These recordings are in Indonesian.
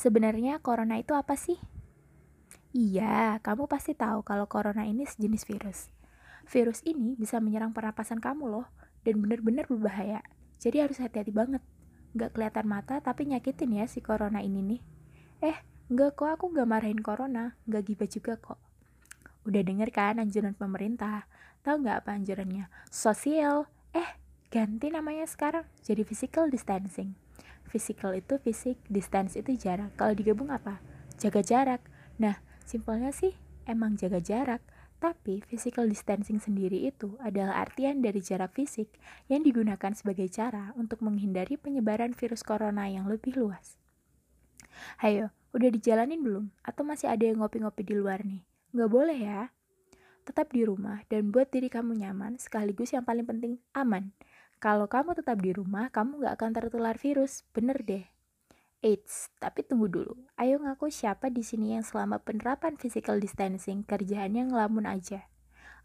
Sebenarnya corona itu apa sih? Iya, kamu pasti tahu kalau corona ini sejenis virus. Virus ini bisa menyerang pernapasan kamu loh, dan benar-benar berbahaya. Jadi harus hati-hati banget. Nggak kelihatan mata, tapi nyakitin ya si corona ini nih. Eh, nggak kok aku nggak marahin corona, nggak gibah juga kok. Udah denger kan anjuran pemerintah? Tahu nggak apa anjurannya? Sosial. Eh, ganti namanya sekarang jadi physical distancing. Physical itu fisik, distance itu jarak. Kalau digabung apa? Jaga jarak. Nah, simpelnya sih emang jaga jarak. Tapi physical distancing sendiri itu adalah artian dari jarak fisik yang digunakan sebagai cara untuk menghindari penyebaran virus corona yang lebih luas. Hayo, udah dijalanin belum? Atau masih ada yang ngopi-ngopi di luar nih? Nggak boleh ya. Tetap di rumah dan buat diri kamu nyaman sekaligus yang paling penting aman. Kalau kamu tetap di rumah, kamu nggak akan tertular virus, bener deh. Eits, tapi tunggu dulu. Ayo ngaku siapa di sini yang selama penerapan physical distancing kerjaannya ngelamun aja.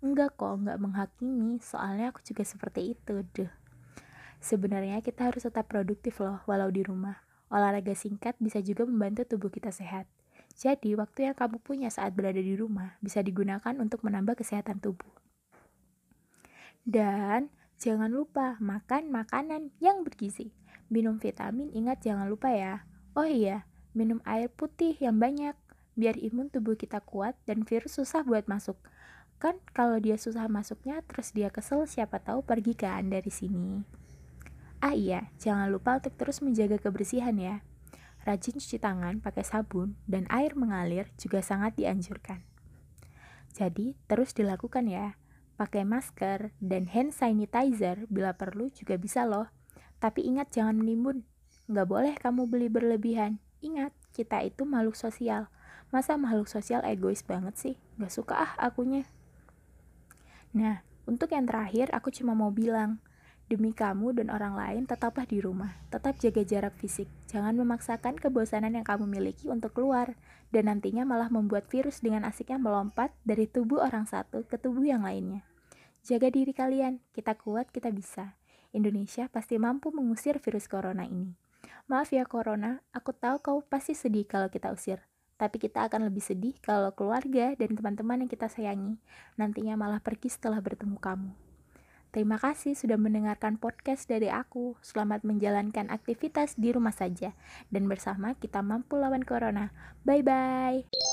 Enggak kok, enggak menghakimi, soalnya aku juga seperti itu, deh. Sebenarnya kita harus tetap produktif loh, walau di rumah. Olahraga singkat bisa juga membantu tubuh kita sehat. Jadi, waktu yang kamu punya saat berada di rumah bisa digunakan untuk menambah kesehatan tubuh. Dan Jangan lupa makan makanan yang bergizi. Minum vitamin, ingat jangan lupa ya. Oh iya, minum air putih yang banyak biar imun tubuh kita kuat dan virus susah buat masuk. Kan kalau dia susah masuknya terus dia kesel siapa tahu pergi kan dari sini. Ah iya, jangan lupa untuk terus menjaga kebersihan ya. Rajin cuci tangan pakai sabun dan air mengalir juga sangat dianjurkan. Jadi, terus dilakukan ya pakai masker, dan hand sanitizer bila perlu juga bisa loh. Tapi ingat jangan menimbun. Nggak boleh kamu beli berlebihan. Ingat, kita itu makhluk sosial. Masa makhluk sosial egois banget sih? Nggak suka ah akunya. Nah, untuk yang terakhir aku cuma mau bilang, demi kamu dan orang lain tetaplah di rumah. Tetap jaga jarak fisik. Jangan memaksakan kebosanan yang kamu miliki untuk keluar dan nantinya malah membuat virus dengan asiknya melompat dari tubuh orang satu ke tubuh yang lainnya. Jaga diri kalian, kita kuat, kita bisa. Indonesia pasti mampu mengusir virus corona ini. Maaf ya corona, aku tahu kau pasti sedih kalau kita usir. Tapi kita akan lebih sedih kalau keluarga dan teman-teman yang kita sayangi nantinya malah pergi setelah bertemu kamu. Terima kasih sudah mendengarkan podcast dari aku. Selamat menjalankan aktivitas di rumah saja. Dan bersama kita mampu lawan corona. Bye-bye.